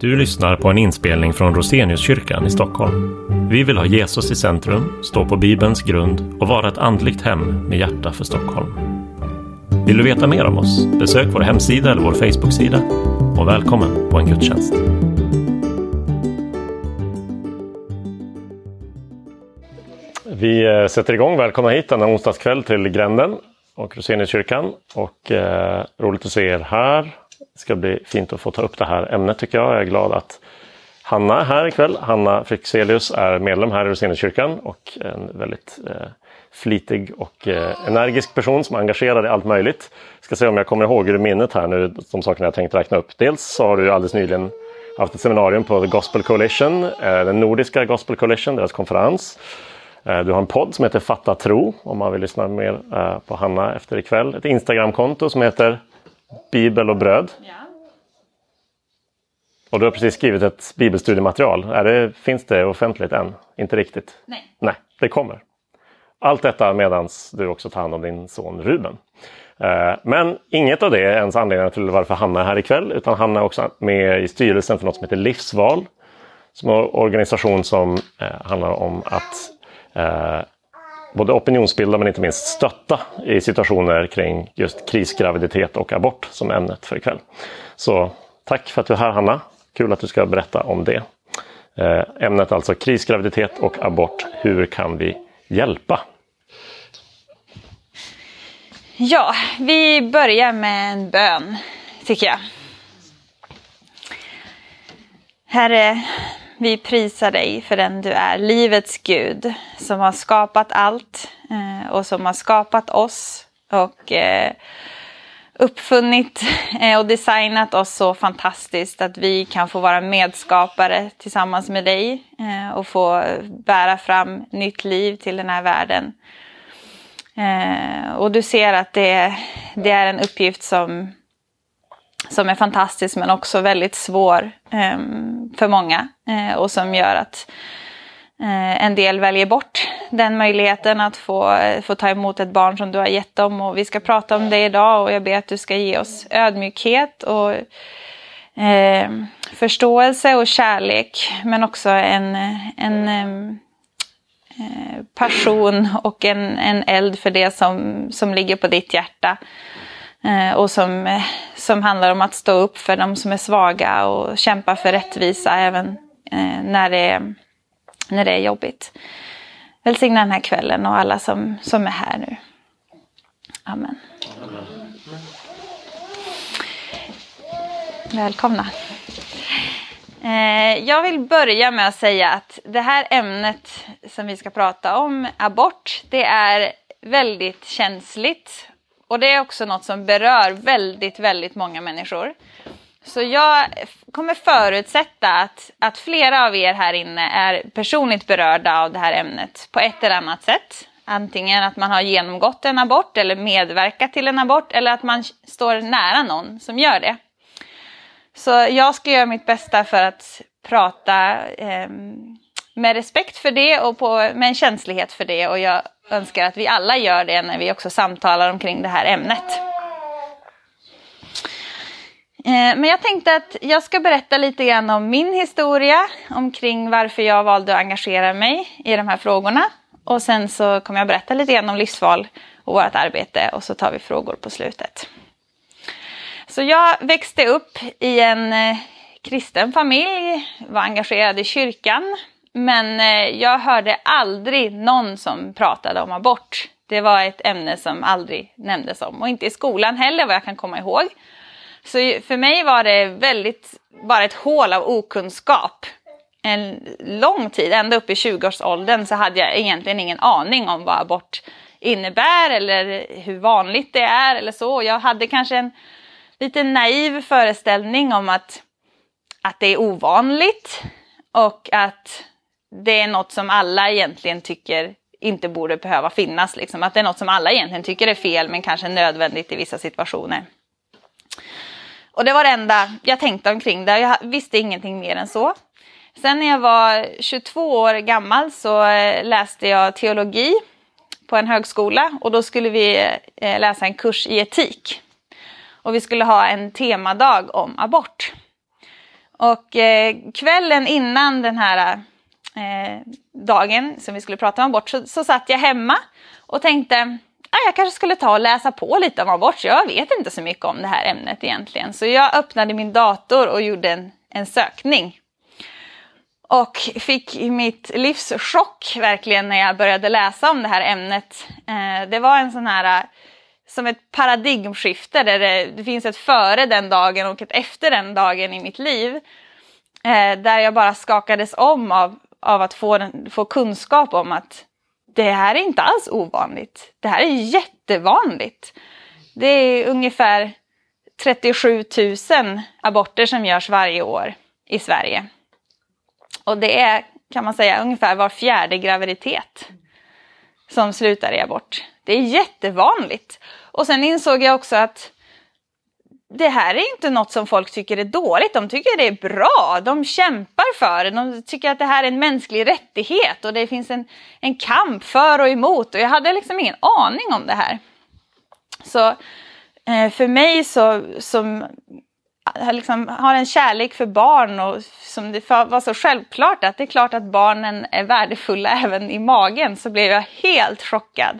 Du lyssnar på en inspelning från Roseniuskyrkan i Stockholm. Vi vill ha Jesus i centrum, stå på Bibelns grund och vara ett andligt hem med hjärta för Stockholm. Vill du veta mer om oss? Besök vår hemsida eller vår Facebook-sida. Och välkommen på en gudstjänst. Vi eh, sätter igång. Välkomna hit denna onsdagskväll till Gränden och Roseniuskyrkan. Och eh, roligt att se er här. Det ska bli fint att få ta upp det här ämnet tycker jag. Jag är glad att Hanna är här ikväll. Hanna Fryxelius är medlem här i Roseniuskyrkan och en väldigt eh, flitig och eh, energisk person som är engagerad i allt möjligt. Jag ska se om jag kommer ihåg ur minnet här nu de sakerna jag tänkt räkna upp. Dels så har du alldeles nyligen haft ett seminarium på The Gospel Coalition, eh, den nordiska Gospel Coalition, deras konferens. Eh, du har en podd som heter Fatta tro om man vill lyssna mer eh, på Hanna efter ikväll. Ett Instagramkonto som heter Bibel och bröd. Och du har precis skrivit ett bibelstudiematerial. Är det, finns det offentligt än? Inte riktigt? Nej. Nej, det kommer. Allt detta medan du också tar hand om din son Ruben. Eh, Men inget av det är ens anledningen till varför Hanna är här ikväll. Utan Hanna är också med i styrelsen för något som heter Livsval. Som är en organisation som eh, handlar om att eh, både opinionsbilda men inte minst stötta i situationer kring just krisgraviditet och abort som ämnet för ikväll. Så tack för att du är här Hanna. Kul att du ska berätta om det. Eh, ämnet alltså krisgraviditet och abort. Hur kan vi hjälpa? ja, vi börjar med en bön, tycker jag. Herre, vi prisar dig för den du är, livets Gud, som har skapat allt eh, och som har skapat oss och eh, uppfunnit eh, och designat oss så fantastiskt att vi kan få vara medskapare tillsammans med dig eh, och få bära fram nytt liv till den här världen. Eh, och du ser att det, det är en uppgift som, som är fantastisk men också väldigt svår eh, för många eh, och som gör att eh, en del väljer bort den möjligheten att få, eh, få ta emot ett barn som du har gett dem. Och vi ska prata om det idag och jag ber att du ska ge oss ödmjukhet och eh, förståelse och kärlek. Men också en, en ehm, eh, passion och en, en eld för det som, som ligger på ditt hjärta. Eh, och som, eh, som handlar om att stå upp för de som är svaga och kämpa för rättvisa även eh, när, det, är- när det är jobbigt. Välsigna den här kvällen och alla som, som är här nu. Amen. Välkomna. Eh, jag vill börja med att säga att det här ämnet som vi ska prata om, abort, det är väldigt känsligt. Och det är också något som berör väldigt, väldigt många människor. Så jag kommer förutsätta att, att flera av er här inne är personligt berörda av det här ämnet på ett eller annat sätt. Antingen att man har genomgått en abort eller medverkat till en abort eller att man står nära någon som gör det. Så jag ska göra mitt bästa för att prata eh, med respekt för det och på, med en känslighet för det. Och jag önskar att vi alla gör det när vi också samtalar omkring det här ämnet. Eh, men jag tänkte att jag ska berätta lite grann om min historia, omkring varför jag valde att engagera mig i de här frågorna. Och sen så kommer jag berätta lite grann om livsval och vårt arbete och så tar vi frågor på slutet. Så jag växte upp i en eh, kristen familj, var engagerad i kyrkan. Men eh, jag hörde aldrig någon som pratade om abort. Det var ett ämne som aldrig nämndes om. Och inte i skolan heller vad jag kan komma ihåg. Så för mig var det väldigt, bara ett hål av okunskap. En lång tid, ända upp i 20-årsåldern, så hade jag egentligen ingen aning om vad abort innebär eller hur vanligt det är eller så. Jag hade kanske en lite naiv föreställning om att, att det är ovanligt och att det är något som alla egentligen tycker inte borde behöva finnas. Liksom. Att det är något som alla egentligen tycker är fel men kanske nödvändigt i vissa situationer. Och det var det enda jag tänkte omkring det. Jag visste ingenting mer än så. Sen när jag var 22 år gammal så eh, läste jag teologi på en högskola och då skulle vi eh, läsa en kurs i etik. Och vi skulle ha en temadag om abort. Och eh, kvällen innan den här eh, dagen som vi skulle prata om abort så, så satt jag hemma och tänkte ah, jag kanske skulle ta och läsa på lite om abort. Jag vet inte så mycket om det här ämnet egentligen. Så jag öppnade min dator och gjorde en, en sökning. Och fick mitt livs chock verkligen när jag började läsa om det här ämnet. Eh, det var en sån här eh, som ett paradigmskifte där det, det, finns ett före den dagen och ett efter den dagen i mitt liv. Eh, där jag bara skakades om av, av att få, få kunskap om att det här är inte alls ovanligt. Det här är jättevanligt. Det är ungefär 37 000 aborter som görs varje år i Sverige. Och det är, kan man säga, ungefär var fjärde graviditet som slutar i abort. Det är jättevanligt. Och sen insåg jag också att det här är inte något som folk tycker är dåligt. De tycker det är bra. De kämpar för det. De tycker att det här är en mänsklig rättighet och det finns en, en kamp för och emot. Och jag hade liksom ingen aning om det här. Så eh, för mig så, som liksom har en kärlek för barn och som det var så självklart att det är klart att barnen är värdefulla även i magen så blev jag helt chockad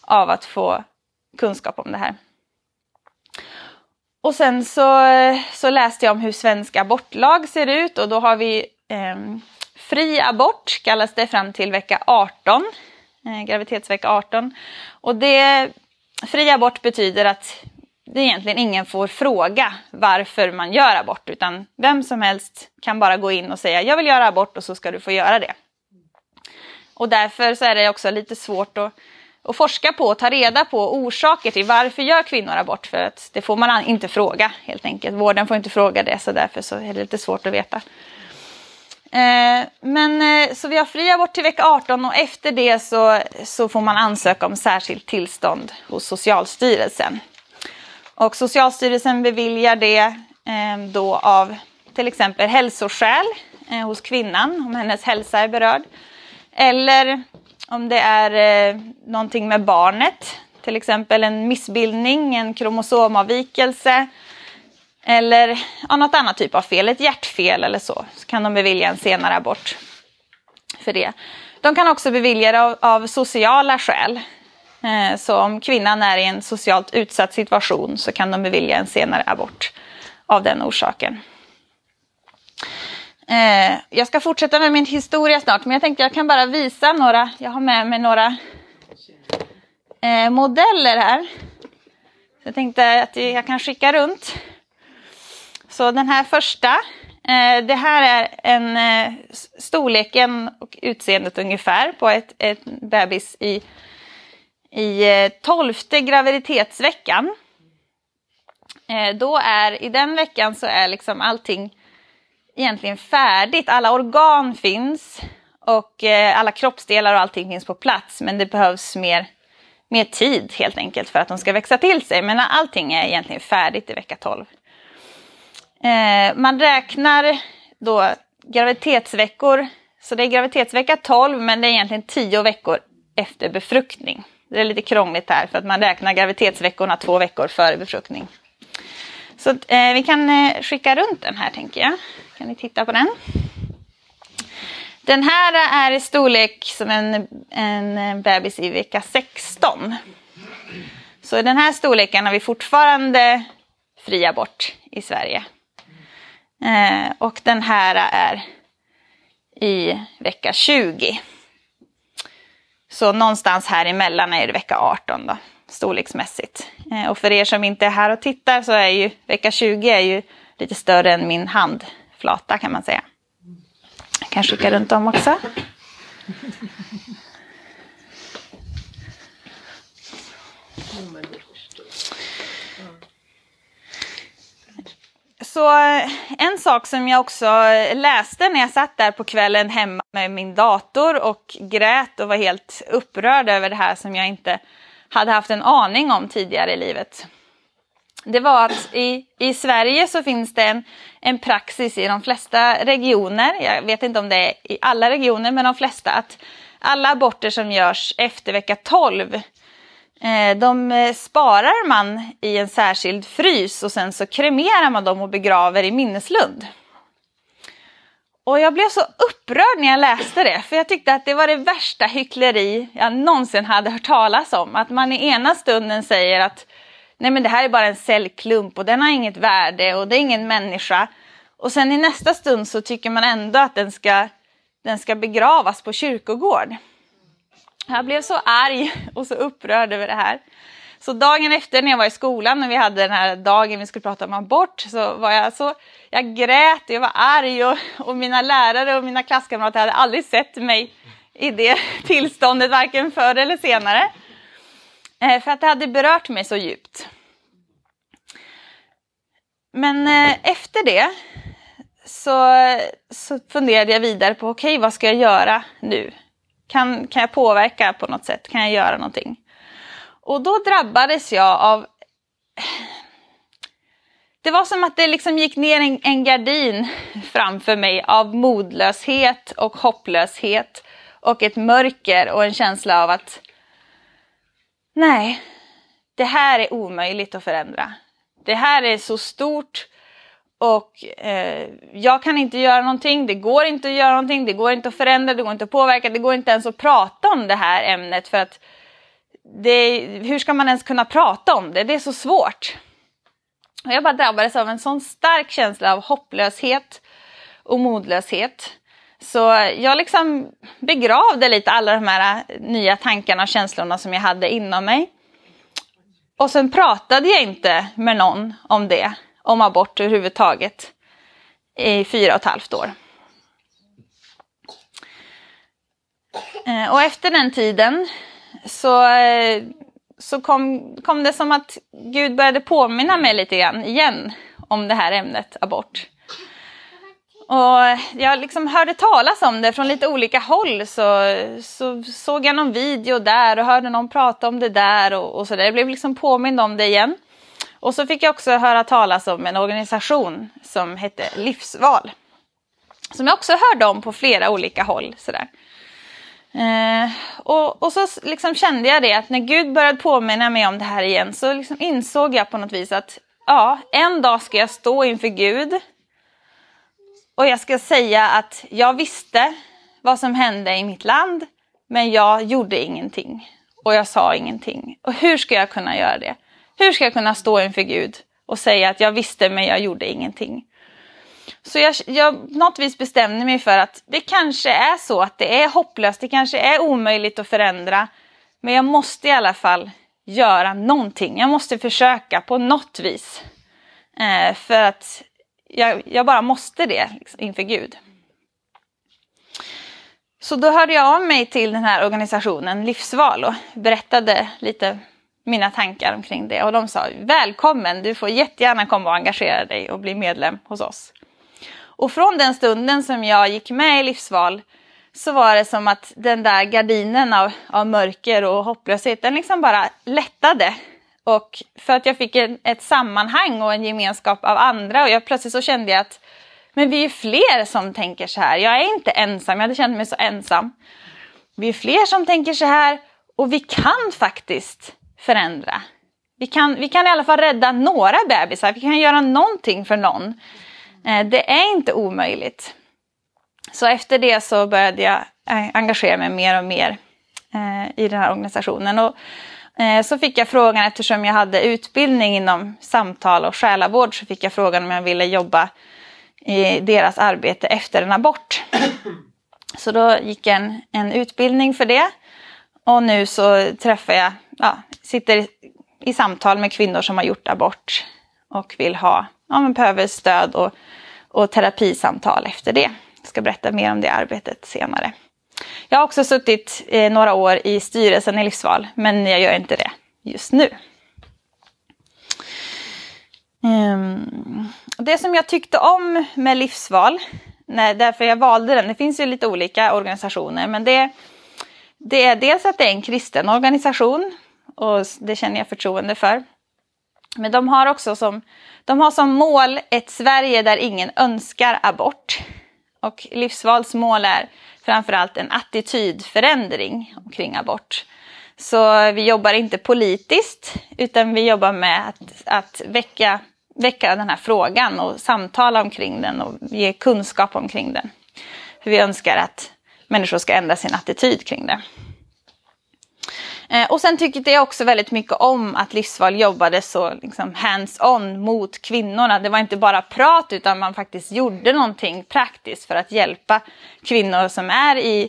av att få kunskap om det här. Och sen så, så läste jag om hur svensk abortlag ser ut och då har vi eh, fri abort, kallas det, fram till vecka 18, eh, graviditetsvecka 18. Och det, fri abort betyder att det egentligen ingen får fråga varför man gör abort, utan vem som helst kan bara gå in och säga jag vill göra abort och så ska du få göra det. Och därför så är det också lite svårt att och forska på och ta reda på orsaker till varför gör kvinnor abort. För att det får man inte fråga helt enkelt. Vården får inte fråga det så därför så är det lite svårt att veta. Eh, men eh, så vi har fri abort till vecka 18 och efter det så, så får man ansöka om särskilt tillstånd hos Socialstyrelsen. Och Socialstyrelsen beviljar det eh, då av till exempel hälsoskäl eh, hos kvinnan om hennes hälsa är berörd. Eller om det är eh, någonting med barnet, till exempel en missbildning, en kromosomavvikelse eller ja, något annat typ av fel, ett hjärtfel eller så, så kan de bevilja en senare abort för det. De kan också bevilja det av, av sociala skäl. Eh, så om kvinnan är i en socialt utsatt situation så kan de bevilja en senare abort av den orsaken. Eh, jag ska fortsätta med min historia snart, men jag tänkte jag kan bara visa några. Jag har med mig några eh, modeller här. Så jag tänkte att jag kan skicka runt. Så den här första, eh, det här är en eh, storleken och utseendet ungefär på ett, ett bebis i, i eh, tolfte graviditetsveckan. Eh, då är, i den veckan så är liksom allting egentligen färdigt. Alla organ finns och eh, alla kroppsdelar och allting finns på plats. Men det behövs mer, mer tid helt enkelt för att de ska växa till sig. Men allting är egentligen färdigt i vecka 12. Eh, man räknar då graviditetsveckor. Så det är graviditetsvecka 12 men det är egentligen 10 veckor efter befruktning. Det är lite krångligt här för att man räknar graviditetsveckorna två veckor före befruktning. Så eh, vi kan eh, skicka runt den här tänker jag. Kan ni titta på den? Den här är i storlek som en, en bebis i vecka 16. Så i den här storleken har vi fortfarande fri abort i Sverige. Eh, och den här är i vecka 20. Så någonstans här emellan är det vecka 18 då, storleksmässigt. Eh, och för er som inte är här och tittar så är ju vecka 20 är ju lite större än min hand flata kan man säga. Jag kan skicka runt dem också. Så eh, en sak som jag också läste när jag satt där på kvällen hemma med min dator och grät och var helt upprörd över det här som jag inte hade haft en aning om tidigare i livet det var att i, i Sverige så finns det en, en praxis i de flesta regioner, jag vet inte om det är i alla regioner, men de flesta, att alla aborter som görs efter vecka 12 eh, de eh, sparar man i en särskild frys och sen så kremerar man dem och begraver i minneslund. Och jag blev så upprörd när jag läste det, för jag tyckte att det var det värsta hyckleri jag någonsin hade hört talas om. Att man i ena stunden säger att nej men det här är bara en cellklump och den har inget värde och det är ingen människa. Och sen i nästa stund så tycker man ändå att den ska, den ska begravas på kyrkogård. Jag blev så arg och så upprörd över det här. Så dagen efter när jag var i skolan, när vi hade den här dagen vi skulle prata om abort, så var jag så, jag grät, och jag var arg och, och mina lärare och mina klasskamrater hade aldrig sett mig i det tillståndet, varken förr eller senare. Eh, för att det hade berört mig så djupt. Men eh, efter det så, så funderade jag vidare på, okej, okay, vad ska jag göra nu? Kan, kan jag påverka på något sätt? Kan jag göra någonting? Och då drabbades jag av... Det var som att det liksom gick ner en, en gardin framför mig av modlöshet och hopplöshet och ett mörker och en känsla av att nej, det här är omöjligt att förändra. Det här är så stort och eh, jag kan inte göra någonting, det går inte att göra någonting, det går inte att förändra, det går inte att påverka, det går inte ens att prata om det här ämnet för att det, hur ska man ens kunna prata om det? Det är så svårt. Och jag bara drabbades av en sån stark känsla av hopplöshet och modlöshet. Så jag liksom begravde lite alla de här eh, nya tankarna och känslorna som jag hade inom mig. Och sen pratade jag inte med någon om det, om abort överhuvudtaget, i fyra och ett halvt år. Eh, och efter den tiden så, eh, så kom, kom det som att Gud började påminna mig lite grann igen om det här ämnet abort. Och jag liksom hörde talas om det från lite olika håll. Så, så såg jag någon video där och hörde någon prata om det där och, och så där. Jag blev liksom påmind om det igen. Och så fick jag också höra talas om en organisation som hette Livsval. Som jag också hörde om på flera olika håll. Sådär. Eh, och, och så liksom kände jag det att när Gud började påminna mig om det här igen så liksom insåg jag på något vis att ja, en dag ska jag stå inför Gud och jag ska säga att jag visste vad som hände i mitt land men jag gjorde ingenting och jag sa ingenting. Och hur ska jag kunna göra det? Hur ska jag kunna stå inför Gud och säga att jag visste men jag gjorde ingenting? Så jag, jag något vis bestämde mig för att det kanske är så att det är hopplöst, det kanske är omöjligt att förändra. Men jag måste i alla fall göra någonting. Jag måste försöka på något vis. Eh, för att jag, jag, bara måste det liksom, inför Gud. Så då hörde jag av mig till den här organisationen Livsval och berättade lite mina tankar omkring det. Och de sa välkommen, du får jättegärna komma och engagera dig och bli medlem hos oss. Och från den stunden som jag gick med i Livsval så var det som att den där gardinen av, av mörker och hopplöshet, den liksom bara lättade. Och för att jag fick en, ett sammanhang och en gemenskap av andra och jag plötsligt så kände jag att men vi är fler som tänker så här. Jag är inte ensam, jag hade känt mig så ensam. Vi är fler som tänker så här och vi kan faktiskt förändra. Vi kan, vi kan i alla fall rädda några bebisar, vi kan göra någonting för någon. Eh, det är inte omöjligt. Så efter det så började jag eh, engagera mig mer och mer eh, i den här organisationen. Och Eh, så fick jag frågan, eftersom jag hade utbildning inom samtal och själavård, så fick jag frågan om jag ville jobba i deras arbete efter en abort. Så då gick jag en, en utbildning för det. Och nu så träffar jag, ja, sitter i samtal med kvinnor som har gjort abort och vill ha, ja men behöver stöd och, och terapisamtal efter det. Jag ska berätta mer om det arbetet senare. Jag har också suttit eh, några år i styrelsen i Livsval, men jag gör inte det just nu. Um, det som jag tyckte om med Livsval, när, därför jag valde den, det finns ju lite olika organisationer, men det, det är dels att det är en kristen organisation och det känner jag förtroende för. Men de har också som, de har som mål ett Sverige där ingen önskar abort. Och Livsvals mål är framförallt en attitydförändring kring abort. Så vi jobbar inte politiskt utan vi jobbar med att, att väcka, väcka den här frågan och samtala omkring den och ge kunskap omkring den Hur vi önskar att människor ska ändra sin attityd kring det. Eh, och sen tyckte jag också väldigt mycket om att Livsval jobbade så liksom hands-on mot kvinnorna. Det var inte bara prat utan man faktiskt gjorde någonting praktiskt för att hjälpa kvinnor som är i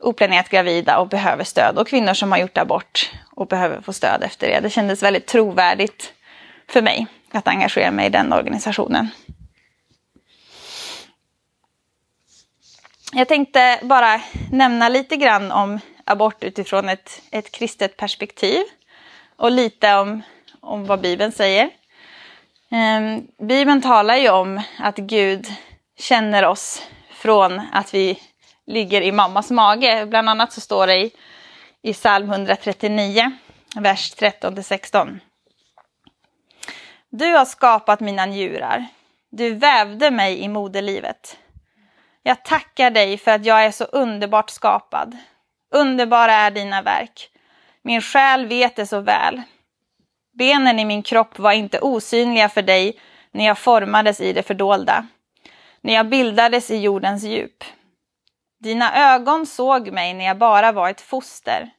oplanerat gravida och behöver stöd och kvinnor som har gjort abort och behöver få stöd efter det. Det kändes väldigt trovärdigt för mig att engagera mig i den organisationen. Jag tänkte bara nämna lite grann om abort utifrån ett, ett kristet perspektiv och lite om, om vad Bibeln säger. Ehm, Bibeln talar ju om att Gud känner oss från att vi ligger i mammas mage. Bland annat så står det i, i psalm 139, vers 13-16. Du har skapat mina njurar. Du vävde mig i moderlivet. Jag tackar dig för att jag är så underbart skapad. Underbara är dina verk. Min själ vet det så väl. Benen i min kropp var inte osynliga för dig när jag formades i det fördolda, när jag bildades i jordens djup. Dina ögon såg mig när jag bara var ett foster.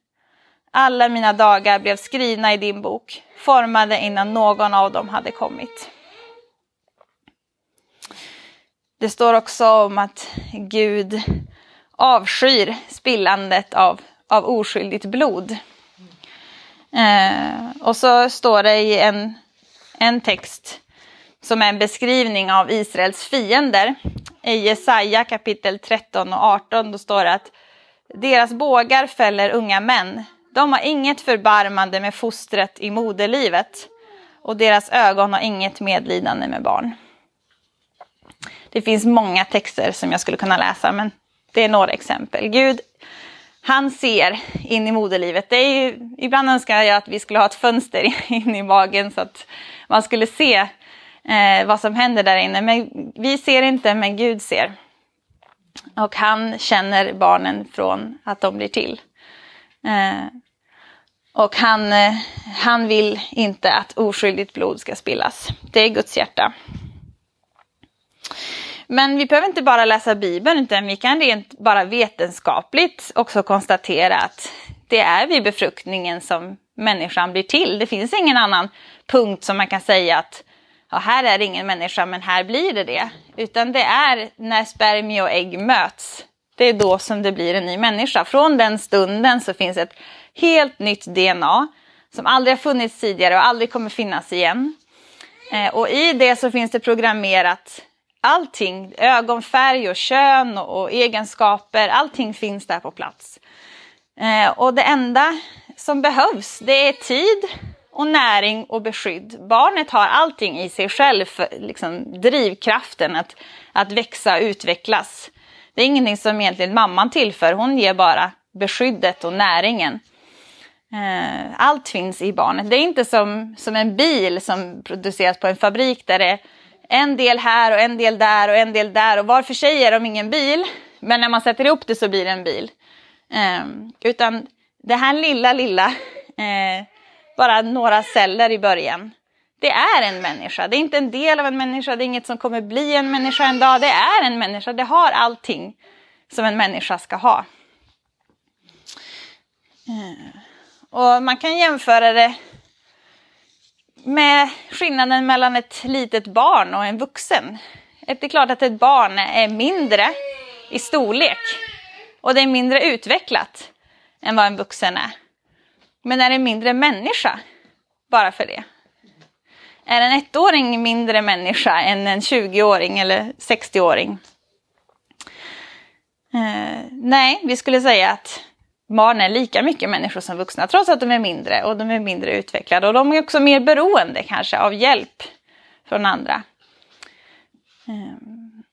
Alla mina dagar blev skrivna i din bok, formade innan någon av dem hade kommit. Det står också om att Gud avskyr spillandet av, av oskyldigt blod. Eh, och så står det i en, en text som är en beskrivning av Israels fiender. I Jesaja kapitel 13 och 18 då står det att deras bågar fäller unga män. De har inget förbarmande med fostret i moderlivet och deras ögon har inget medlidande med barn. Det finns många texter som jag skulle kunna läsa, men det är några exempel. Gud, han ser in i moderlivet. Det är ju, ibland önskar jag att vi skulle ha ett fönster in i magen så att man skulle se eh, vad som händer där inne. Men vi ser inte, men Gud ser. Och han känner barnen från att de blir till. Eh, och han, eh, han vill inte att oskyldigt blod ska spillas. Det är Guds hjärta. Men vi behöver inte bara läsa Bibeln utan vi kan rent bara vetenskapligt också konstatera att det är vid befruktningen som människan blir till. Det finns ingen annan punkt som man kan säga att ja, här är det ingen människa men här blir det det. Utan det är när spermie och ägg möts. Det är då som det blir en ny människa. Från den stunden så finns ett helt nytt DNA som aldrig har funnits tidigare och aldrig kommer finnas igen. Eh, och i det så finns det programmerat allting, ögonfärg och kön och, egenskaper, allting finns där på plats. Eh, och det enda som behövs, det är tid och näring och beskydd. Barnet har allting i sig själv, liksom drivkraften att, att växa och utvecklas. Det är ingenting som egentligen mamman tillför, hon ger bara beskyddet och näringen. Eh, allt finns i barnet. Det är inte som, som en bil som produceras på en fabrik där det en del här och en del där och en del där och var för sig är de ingen bil. Men när man sätter ihop det så blir det en bil. Eh, utan det här lilla, lilla, eh, bara några celler i början. Det är en människa, det är inte en del av en människa, det är inget som kommer bli en människa en dag. Det är en människa, det har allting som en människa ska ha. Eh, och man kan jämföra det med skillnaden mellan ett litet barn och en vuxen. Det är klart att ett barn är mindre i storlek och det är mindre utvecklat än vad en vuxen är. Men är en mindre människa bara för det? Är en ettåring mindre människa än en 20-åring eller 60-åring? Eh, nej, vi skulle säga att barn är lika mycket människor som vuxna trots att de är mindre och de är mindre utvecklade. Och de är också mer beroende kanske av hjälp från andra. Ehm,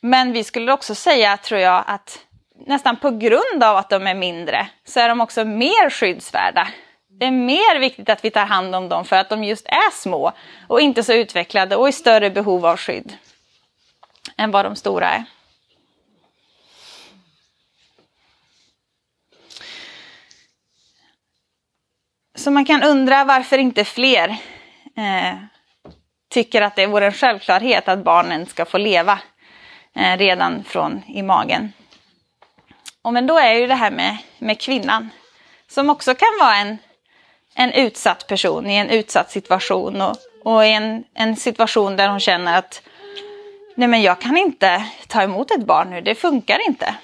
men vi skulle också säga, tror jag, att nästan på grund av att de är mindre så är de också mer skyddsvärda. Det är mer viktigt att vi tar hand om dem för att de just är små och inte så utvecklade och i större behov av skydd än vad de stora är. Så man kan undra varför inte fler eh, tycker att det vore en självklarhet att barnen ska få leva eh, redan från i magen. Och men då är ju det här med, med kvinnan som också kan vara en, en utsatt person i en utsatt situation och, och i en, en situation där hon känner att nej men jag kan inte ta emot ett barn nu, det funkar inte.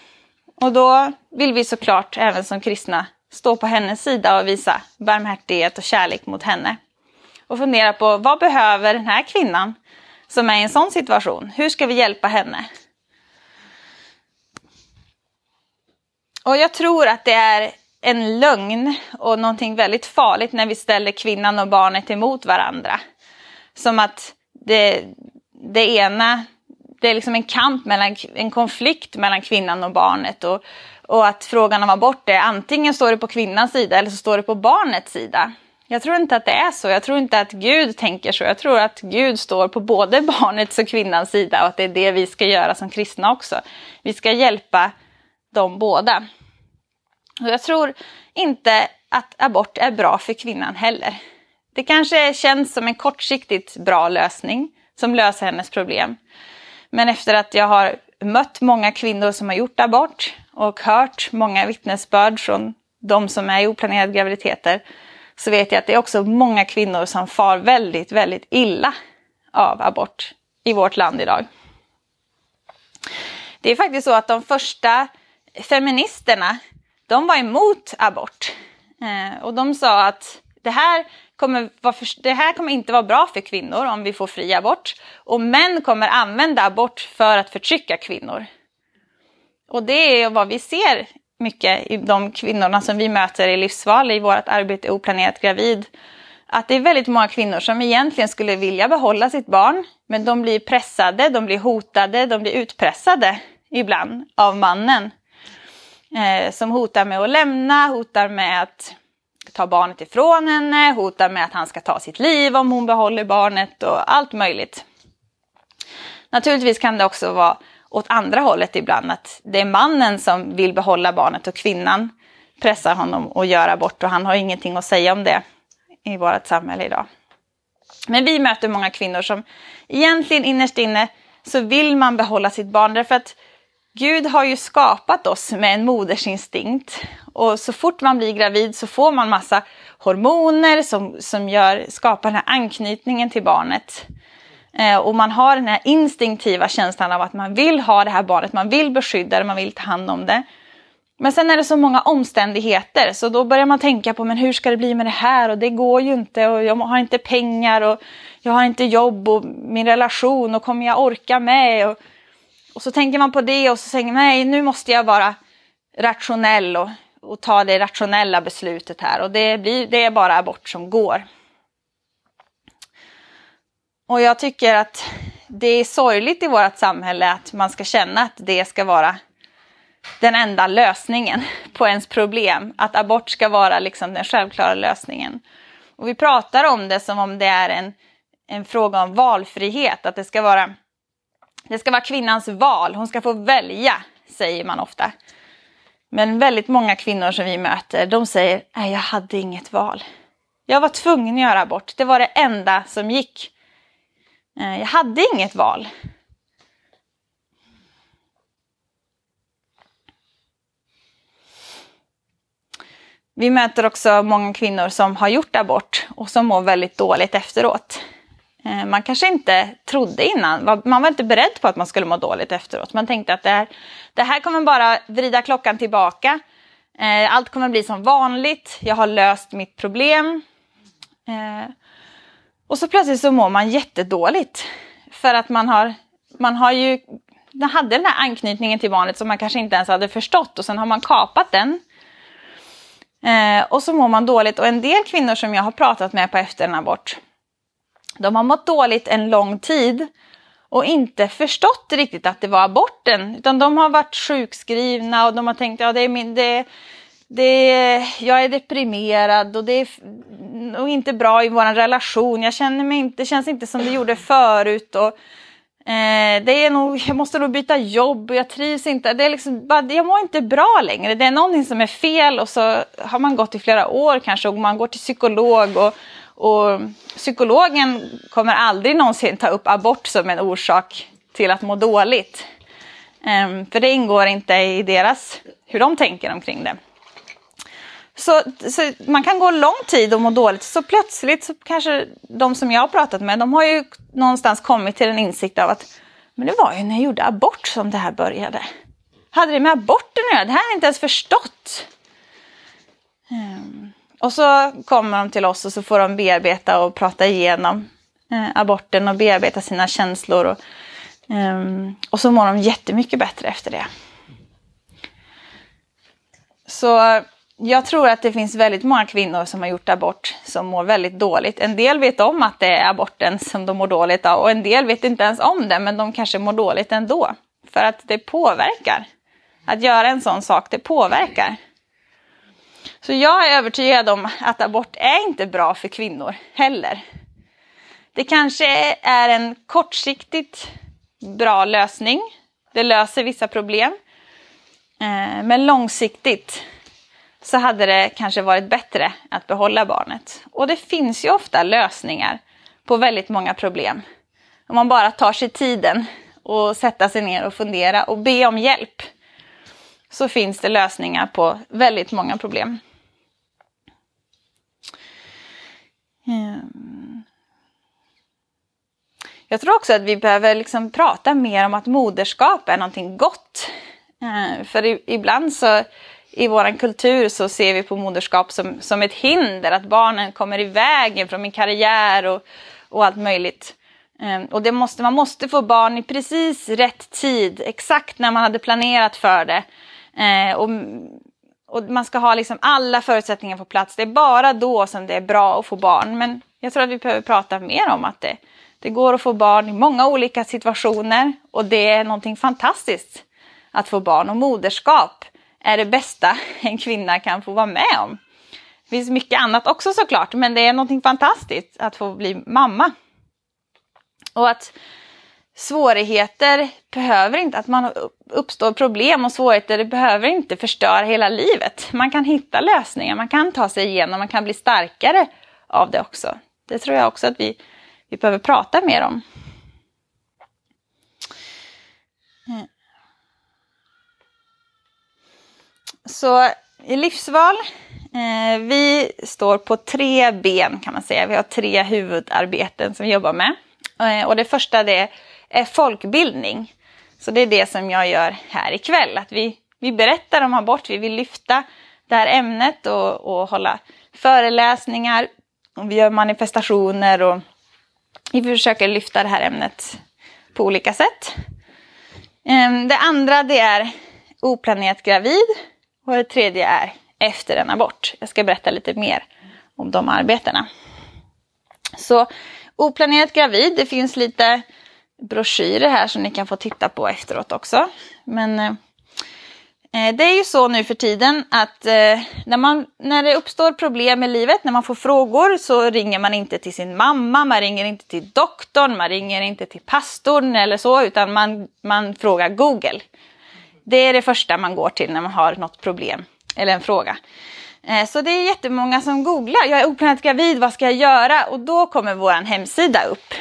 Och då vill vi såklart även som kristna stå på hennes sida och visa barmhärtighet och kärlek mot henne. Och fundera på vad behöver den här kvinnan som är i en sån situation? Hur ska vi hjälpa henne? Och jag tror att det är en lögn och någonting väldigt farligt när vi ställer kvinnan och barnet emot varandra. Som att det, det ena, det är liksom en kamp, mellan, en konflikt mellan kvinnan och barnet. Och, och att frågan om abort är antingen står det på kvinnans sida eller så står det på barnets sida. Jag tror inte att det är så. Jag tror inte att Gud tänker så. Jag tror att Gud står på både barnets och kvinnans sida och att det är det vi ska göra som kristna också. Vi ska hjälpa dem båda. Och jag tror inte att abort är bra för kvinnan heller. Det kanske känns som en kortsiktigt bra lösning som löser hennes problem. Men efter att jag har mött många kvinnor som har gjort abort och hört många vittnesbörd från de som är i oplanerade graviditeter så vet jag att det är också många kvinnor som far väldigt, väldigt illa av abort i vårt land idag. Det är faktiskt så att de första feministerna, de var emot abort. Eh, och de sa att det här, kommer vara för, det här kommer inte vara bra för kvinnor om vi får fri abort. Och män kommer använda abort för att förtrycka kvinnor. Och det är vad vi ser mycket i de kvinnorna som vi möter i Livsval i vårt arbete Oplanerat gravid. Att det är väldigt många kvinnor som egentligen skulle vilja behålla sitt barn men de blir pressade, de blir hotade, de blir utpressade ibland av mannen. Eh, som hotar med att lämna, hotar med att ta barnet ifrån henne, hotar med att han ska ta sitt liv om hon behåller barnet och allt möjligt. Naturligtvis kan det också vara åt andra hållet ibland, att det är mannen som vill behålla barnet och kvinnan pressar honom att göra abort och han har ingenting att säga om det i vårt samhälle idag. Men vi möter många kvinnor som egentligen innerst inne så vill man behålla sitt barn därför att Gud har ju skapat oss med en modersinstinkt och så fort man blir gravid så får man massa hormoner som, som gör, skapar den här anknytningen till barnet. Eh, och man har den här instinktiva känslan av att man vill ha det här barnet, man vill beskydda det, man vill ta hand om det. Men sen är det så många omständigheter så då börjar man tänka på men hur ska det bli med det här och det går ju inte och jag har inte pengar och jag har inte jobb och min relation och kommer jag orka med? Och, och så tänker man på det och så säger man nej nu måste jag vara rationell och, och ta det rationella beslutet här och det, blir, det är bara abort som går. Och jag tycker att det är sorgligt i vårt samhälle att man ska känna att det ska vara den enda lösningen på ens problem. Att abort ska vara liksom den självklara lösningen. Och vi pratar om det som om det är en, en fråga om valfrihet. Att det ska, vara, det ska vara kvinnans val. Hon ska få välja, säger man ofta. Men väldigt många kvinnor som vi möter, de säger nej jag hade inget val. Jag var tvungen att göra abort. Det var det enda som gick. Eh, jag hade inget val. Vi möter också många kvinnor som har gjort abort och som mår väldigt dåligt efteråt. Eh, man kanske inte trodde innan, man var inte beredd på att man skulle må dåligt efteråt. Man tänkte att det här, det här kommer bara vrida klockan tillbaka. Eh, allt kommer bli som vanligt, jag har löst mitt problem. Eh, och så plötsligt så mår man jättedåligt. För att man har, man har ju, man hade den här anknytningen till barnet som man kanske inte ens hade förstått och sen har man kapat den. Och så mår man dåligt och en del kvinnor som jag har pratat med på efter en abort, de har mått dåligt en lång tid och inte förstått riktigt att det var aborten. Utan de har varit sjukskrivna och de har tänkt att ja, det är min, det, det, jag är deprimerad och det är och inte bra i vår relation. Jag känner mig inte, det känns inte som det gjorde förut. Och, eh, det är nog, jag måste nog byta jobb och jag trivs inte. Det är liksom, jag mår inte bra längre. Det är någonting som är fel och så har man gått i flera år kanske och man går till psykolog. Och, och psykologen kommer aldrig någonsin ta upp abort som en orsak till att må dåligt. Um, för det ingår inte i deras, hur de tänker omkring det. Så, så, man kan gå lång tid och må dåligt, så plötsligt så kanske de som jag har pratat med, de har ju någonstans kommit till en insikt av att men det var ju när jag gjorde abort som det här började. Hade det med aborten att göra? Det här har jag inte ens förstått. Um, och så kommer de till oss och så får de bearbeta och prata igenom eh, aborten och bearbeta sina känslor. Och, eh, och så mår de jättemycket bättre efter det. Så eh, jag tror att det finns väldigt många kvinnor som har gjort abort som mår väldigt dåligt. En del vet om att det är aborten som de mår dåligt av och en del vet inte ens om det men de kanske mår dåligt ändå. För att det påverkar. Att göra en sån sak, det påverkar. Så jag är övertygad om att abort är inte bra för kvinnor heller. Det kanske är en kortsiktigt bra lösning. Det löser vissa problem. Eh, men långsiktigt så hade det kanske varit bättre att behålla barnet. Och det finns ju ofta lösningar på väldigt många problem. Om man bara tar sig tiden och sätta sig ner och fundera och be om hjälp så finns det lösningar på väldigt många problem. Ehm. Jag tror också att vi behöver liksom prata mer om att moderskap är någonting gott. Ehm, för ibland så i vår kultur så ser vi på moderskap som, som ett hinder, att barnen kommer i vägen från min karriär och, och allt möjligt. Ehm, och det måste, man måste få barn i precis rätt tid, exakt när man hade planerat för det. och, och man ska ha liksom alla förutsättningar på plats. Det är bara då som det är bra att få barn. Men jag tror att vi behöver prata mer om att det, det går att få barn i många olika situationer och det är någonting fantastiskt att få barn. Och moderskap är det bästa en kvinna kan få vara med om. Det finns mycket annat också såklart, men det är någonting fantastiskt att få bli mamma. Och att svårigheter behöver inte, att man uppstår problem och svårigheter, det behöver inte förstöra hela livet. Man kan hitta lösningar, man kan ta sig igenom, man kan bli starkare av det också. Det tror jag också att vi, vi behöver prata mer om. Så i livsval, eh, vi står på tre ben kan man säga. Vi har tre huvudarbeten som vi jobbar med. Eh, och det första det är folkbildning. Så det är det som jag gör här ikväll. Att vi, vi berättar om abort, vi vill lyfta det här ämnet och, och hålla föreläsningar. Och vi gör manifestationer och vi försöker lyfta det här ämnet på olika sätt. Ehm, det andra det är oplanerat gravid och det tredje är efter en abort. Jag ska berätta lite mer om de arbetena. Så oplanerat gravid, det finns lite broschyrer här som ni kan få titta på efteråt också. Men eh, eh, det är ju så nu för tiden att eh, när, man, när det uppstår problem i livet, när man får frågor så ringer man inte till sin mamma, man ringer inte till doktorn, man ringer inte till pastorn eller så, utan man, man frågar Google. Det är det första man går till när man har något problem eller en fråga. Eh, så det är jättemånga som googlar, jag är oplanerat gravid, vad ska jag göra? Och då kommer vår hemsida upp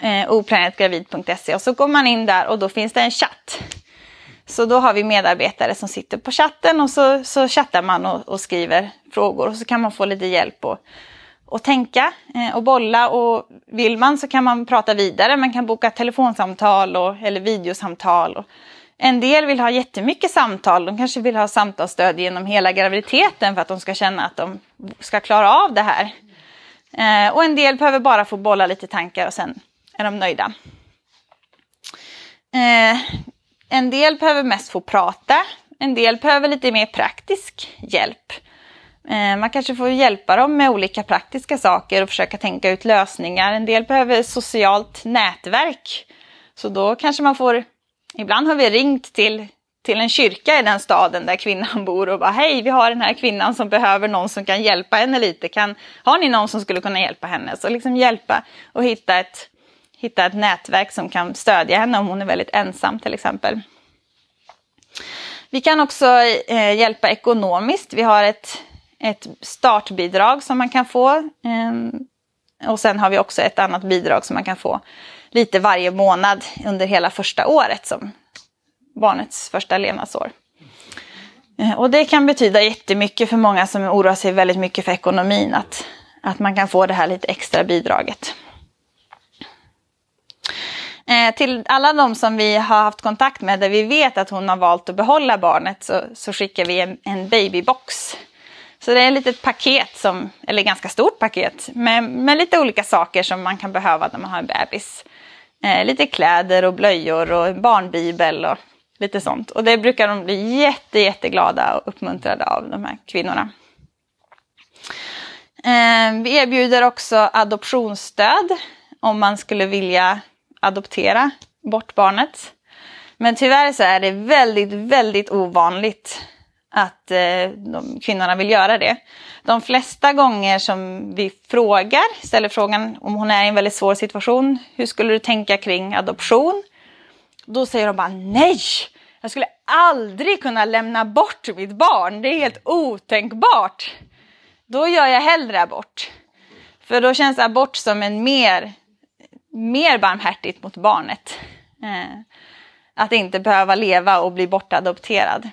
eh, oplanetgravid.se och så går man in där och då finns det en chatt. Så då har vi medarbetare som sitter på chatten och så, så chattar man och, och skriver frågor och så kan man få lite hjälp och, och tänka eh, och bolla och vill man så kan man prata vidare. Man kan boka telefonsamtal och, eller videosamtal. Och en del vill ha jättemycket samtal. De kanske vill ha samtalsstöd genom hela graviditeten för att de ska känna att de ska klara av det här. Eh, och en del behöver bara få bolla lite tankar och sen är de nöjda. Eh, en del behöver mest få prata. En del behöver lite mer praktisk hjälp. Eh, man kanske får hjälpa dem med olika praktiska saker och försöka tänka ut lösningar. En del behöver socialt nätverk. Så då kanske man får... Ibland har vi ringt till, till en kyrka i den staden där kvinnan bor och bara hej, vi har den här kvinnan som behöver någon som kan hjälpa henne lite. Kan, har ni någon som skulle kunna hjälpa henne? Så liksom hjälpa och hitta ett, hitta ett nätverk som kan stödja henne om hon är väldigt ensam till exempel. Vi kan också eh, hjälpa ekonomiskt. Vi har ett, ett startbidrag som man kan få. Eh, och sen har vi också ett annat bidrag som man kan få lite varje månad under hela första året som, barnets första levnadsår. Eh, och det kan betyda jättemycket för många som oroar sig väldigt mycket för ekonomin, att, att man kan få det här lite extra bidraget. Eh, till alla de som vi har haft kontakt med där vi vet att hon har valt att behålla barnet så, så skickar vi en, en babybox. Så det är ett litet paket, som, eller ganska stort paket, med, med lite olika saker som man kan behöva när man har en bebis. Eh, lite kläder och blöjor och barnbibel och lite sånt. Och det brukar de bli jätte, jätteglada och uppmuntrade av, de här kvinnorna. Eh, vi erbjuder också adoptionsstöd om man skulle vilja adoptera bort barnet. Men tyvärr så är det väldigt, väldigt ovanligt att eh, de, kvinnorna vill göra det. De flesta gånger som vi frågar, ställer frågan om hon är i en väldigt svår situation, hur skulle du tänka kring adoption? Då säger de bara nej, jag skulle aldrig kunna lämna bort mitt barn, det är helt otänkbart. Då gör jag hellre abort. För då känns abort som en mer mer barmhärtigt mot barnet. Eh, att inte behöva leva och bli bortadopterad.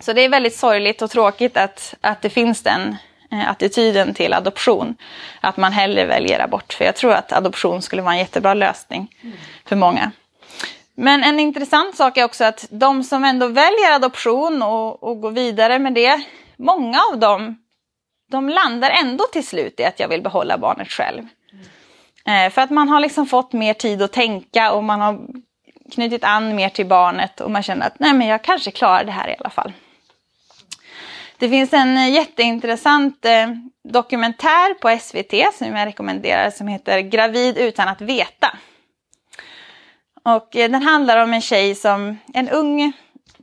Så det är väldigt sorgligt och tråkigt att, att det finns den eh, attityden till adoption. Att man hellre väljer abort. För jag tror att adoption skulle vara en jättebra lösning för många. Men en intressant sak är också att de som ändå väljer adoption och, och går vidare med det, många av dem, de landar ändå till slut i att jag vill behålla barnet själv. Eh, för att man har liksom fått mer tid att tänka och man har knutit an mer till barnet och man känner att nej men jag kanske klarar det här i alla fall. Det finns en eh, jätteintressant eh, dokumentär på SVT som jag rekommenderar som heter Gravid utan att veta. Och eh, den handlar om en tjej som, en ung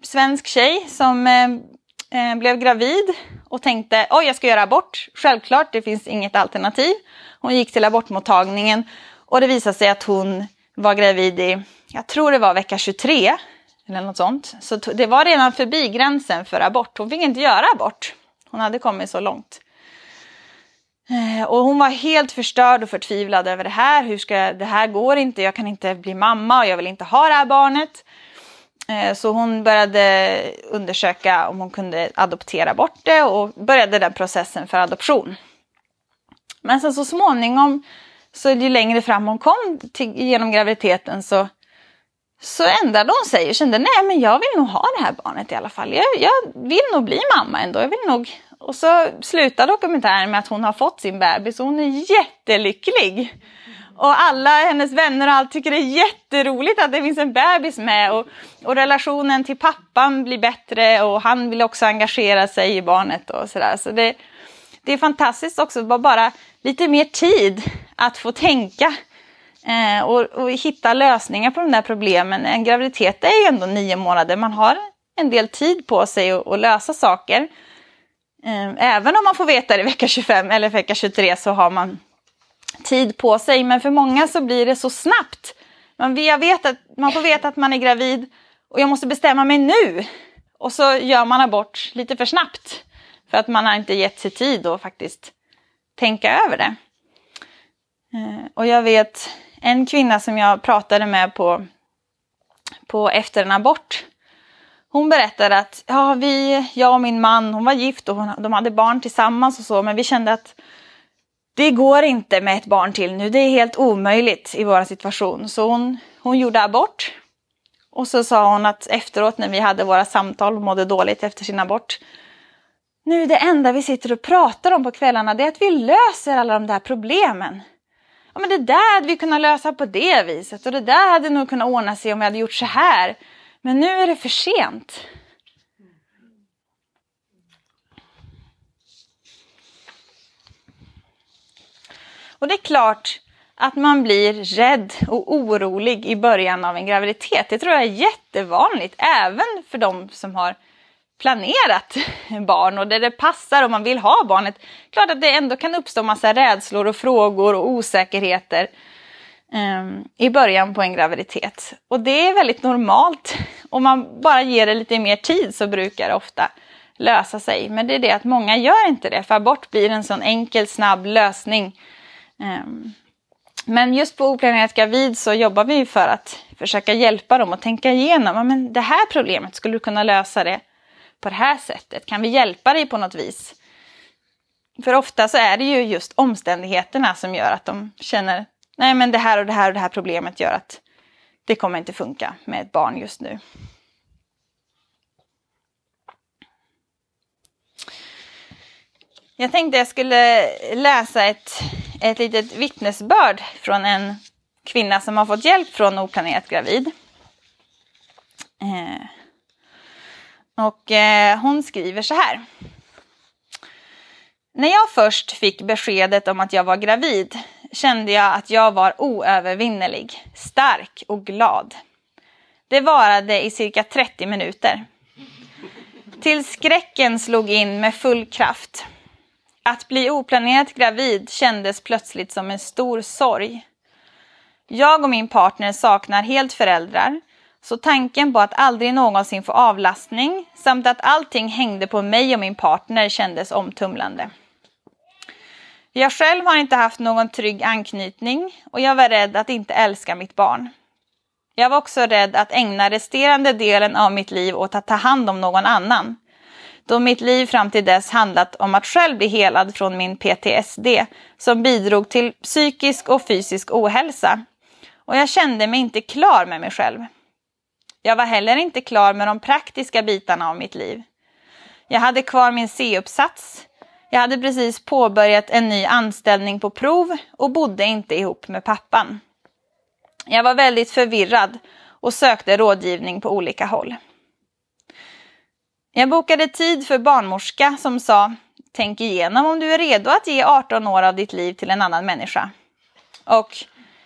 svensk tjej som eh, eh blev gravid och tänkte oj jag ska göra abort. Självklart, det finns inget alternativ. Hon gick till abortmottagningen och det visade sig att hon var gravid i, jag tror det var vecka 23 eller något sånt. Så det var redan förbi gränsen för abort. Hon fick inte göra abort. Hon hade kommit så långt. Eh, och hon var helt förstörd och förtvivlad över det här. Hur ska, det här går inte, jag kan inte bli mamma och jag vill inte ha det här barnet. Eh, så hon började undersöka om hon kunde adoptera bort det och började den processen för adoption. Men sen så småningom, så ju längre fram hon kom till, genom graviditeten så, så ändrade hon sig och kände nej men jag vill nog ha det här barnet i alla fall. Jag, jag vill nog bli mamma ändå. Jag vill nog... Och så slutar dokumentären med att hon har fått sin bebis och hon är jättelycklig. Och alla hennes vänner och allt tycker det är jätteroligt att det finns en bebis med. Och, och relationen till pappan blir bättre och han vill också engagera sig i barnet och sådär. Så det, det är fantastiskt också, bara, bara lite mer tid att få tänka eh, och, och, hitta lösningar på de där problemen. En graviditet är ju ändå nio månader, man har en del tid på sig att, att lösa saker. Eh, även om man får veta det i vecka 25 eller vecka 23 så har man tid på sig. Men för många så blir det så snabbt. Man, vet att, man får veta att man är gravid och jag måste bestämma mig nu. Och så gör man abort lite för snabbt. För att man har inte gett sig tid att faktiskt tänka över det. Eh, och jag vet en kvinna som jag pratade med på, på efter en abort. Hon berättade att ja, vi, jag och min man, hon var gift och hon, de hade barn tillsammans och så, men vi kände att det går inte med ett barn till nu, det är helt omöjligt i vår situation. Så hon, hon gjorde abort. Och så sa hon att efteråt när vi hade våra samtal och mådde dåligt efter sin abort, nu det enda vi sitter och pratar om på kvällarna det är att vi löser alla de där problemen. Ja, men det där hade vi kunnat lösa på det viset och det där hade nog kunnat ordna sig om vi hade gjort så här. Men nu är det för sent. Och det är klart att man blir rädd och orolig i början av en graviditet. Det tror jag är jättevanligt, även för de som har planerat barn och där det passar och man vill ha barnet. Klart att det ändå kan uppstå massa rädslor och frågor och osäkerheter um, i början på en graviditet. Och det är väldigt normalt. Om man bara ger det lite mer tid så brukar det ofta lösa sig. Men det är det att många gör inte det, för abort blir en sån enkel, snabb lösning. Um, Men just på Oplanerat gravid så jobbar vi för att försöka hjälpa dem att tänka igenom. Men det här problemet, skulle du kunna lösa det på det här sättet? Kan vi hjälpa dig på något vis? För ofta så är det ju just omständigheterna som gör att de känner nej men det här och det här och det här problemet gör att det kommer inte funka med ett barn just nu. Jag tänkte jag skulle läsa ett, ett litet vittnesbörd från en kvinna som har fått hjälp från oplanerat gravid. Eh, och eh, hon skriver så här. När jag först fick beskedet om att jag var gravid kände jag att jag var oövervinnerlig, stark och glad. Det varade i cirka 30 minuter. Till skräcken slog in med full kraft. Att bli oplanerat gravid kändes plötsligt som en stor sorg. Jag och min partner saknar helt föräldrar, så tanken på att aldrig någonsin få avlastning samt att allting hängde på mig och min partner kändes omtumlande. Jag själv har inte haft någon trygg anknytning och jag var rädd att inte älska mitt barn. Jag var också rädd att ägna resterande delen av mitt liv åt att ta hand om någon annan. Då mitt liv fram till dess handlat om att själv bli helad från min PTSD som bidrog till psykisk och fysisk ohälsa. Och jag kände mig inte klar med mig själv. Jag var heller inte klar med de praktiska bitarna av mitt liv. Jag hade kvar min C-uppsats, jag hade precis påbörjat en ny anställning på prov och bodde inte ihop med pappan. Jag var väldigt förvirrad och sökte rådgivning på olika håll. Jag bokade tid för barnmorska som sa Tänk igenom om du är redo att ge 18 år av ditt liv till en annan människa. Och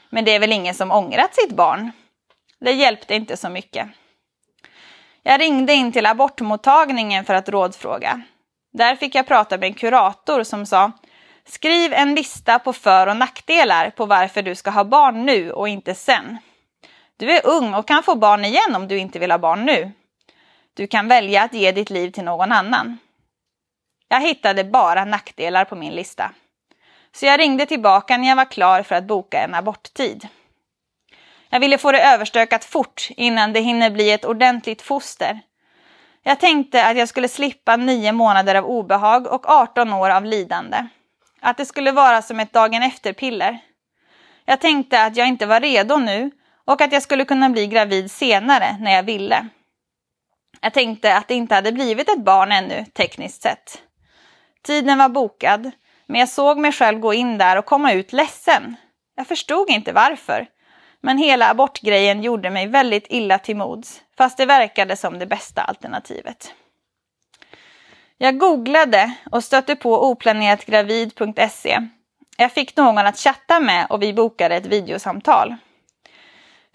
Men det är väl ingen som ångrat sitt barn? Det hjälpte inte så mycket. Jag ringde in till abortmottagningen för att rådfråga. Där fick jag prata med en kurator som sa Skriv en lista på för och nackdelar på varför du ska ha barn nu och inte sen. Du är ung och kan få barn igen om du inte vill ha barn nu. Du kan välja att ge ditt liv till någon annan. Jag hittade bara nackdelar på min lista. Så jag ringde tillbaka när jag var klar för att boka en aborttid. Jag ville få det överstökat fort innan det hinner bli ett ordentligt foster jag tänkte att jag skulle slippa nio månader av obehag och 18 år av lidande. Att det skulle vara som ett dagen efter-piller. Jag tänkte att jag inte var redo nu och att jag skulle kunna bli gravid senare när jag ville. Jag tänkte att det inte hade blivit ett barn ännu, tekniskt sett. Tiden var bokad, men jag såg mig själv gå in där och komma ut ledsen. Jag förstod inte varför. Men hela abortgrejen gjorde mig väldigt illa till mods, fast det verkade som det bästa alternativet. Jag googlade och stötte på oplaneratgravid.se. Jag fick någon att chatta med och vi bokade ett videosamtal.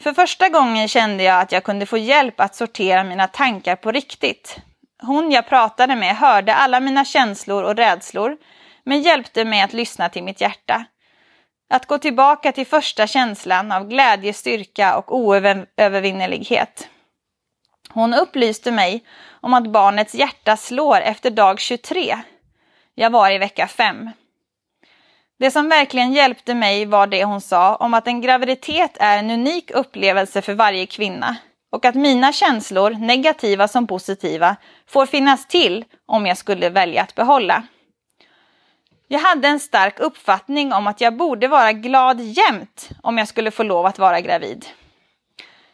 För första gången kände jag att jag kunde få hjälp att sortera mina tankar på riktigt. Hon jag pratade med hörde alla mina känslor och rädslor, men hjälpte mig att lyssna till mitt hjärta. Att gå tillbaka till första känslan av glädje, styrka och oövervinnelighet. Hon upplyste mig om att barnets hjärta slår efter dag 23. Jag var i vecka 5. Det som verkligen hjälpte mig var det hon sa om att en graviditet är en unik upplevelse för varje kvinna och att mina känslor, negativa som positiva, får finnas till om jag skulle välja att behålla. Jag hade en stark uppfattning om att jag borde vara glad jämt om jag skulle få lov att vara gravid.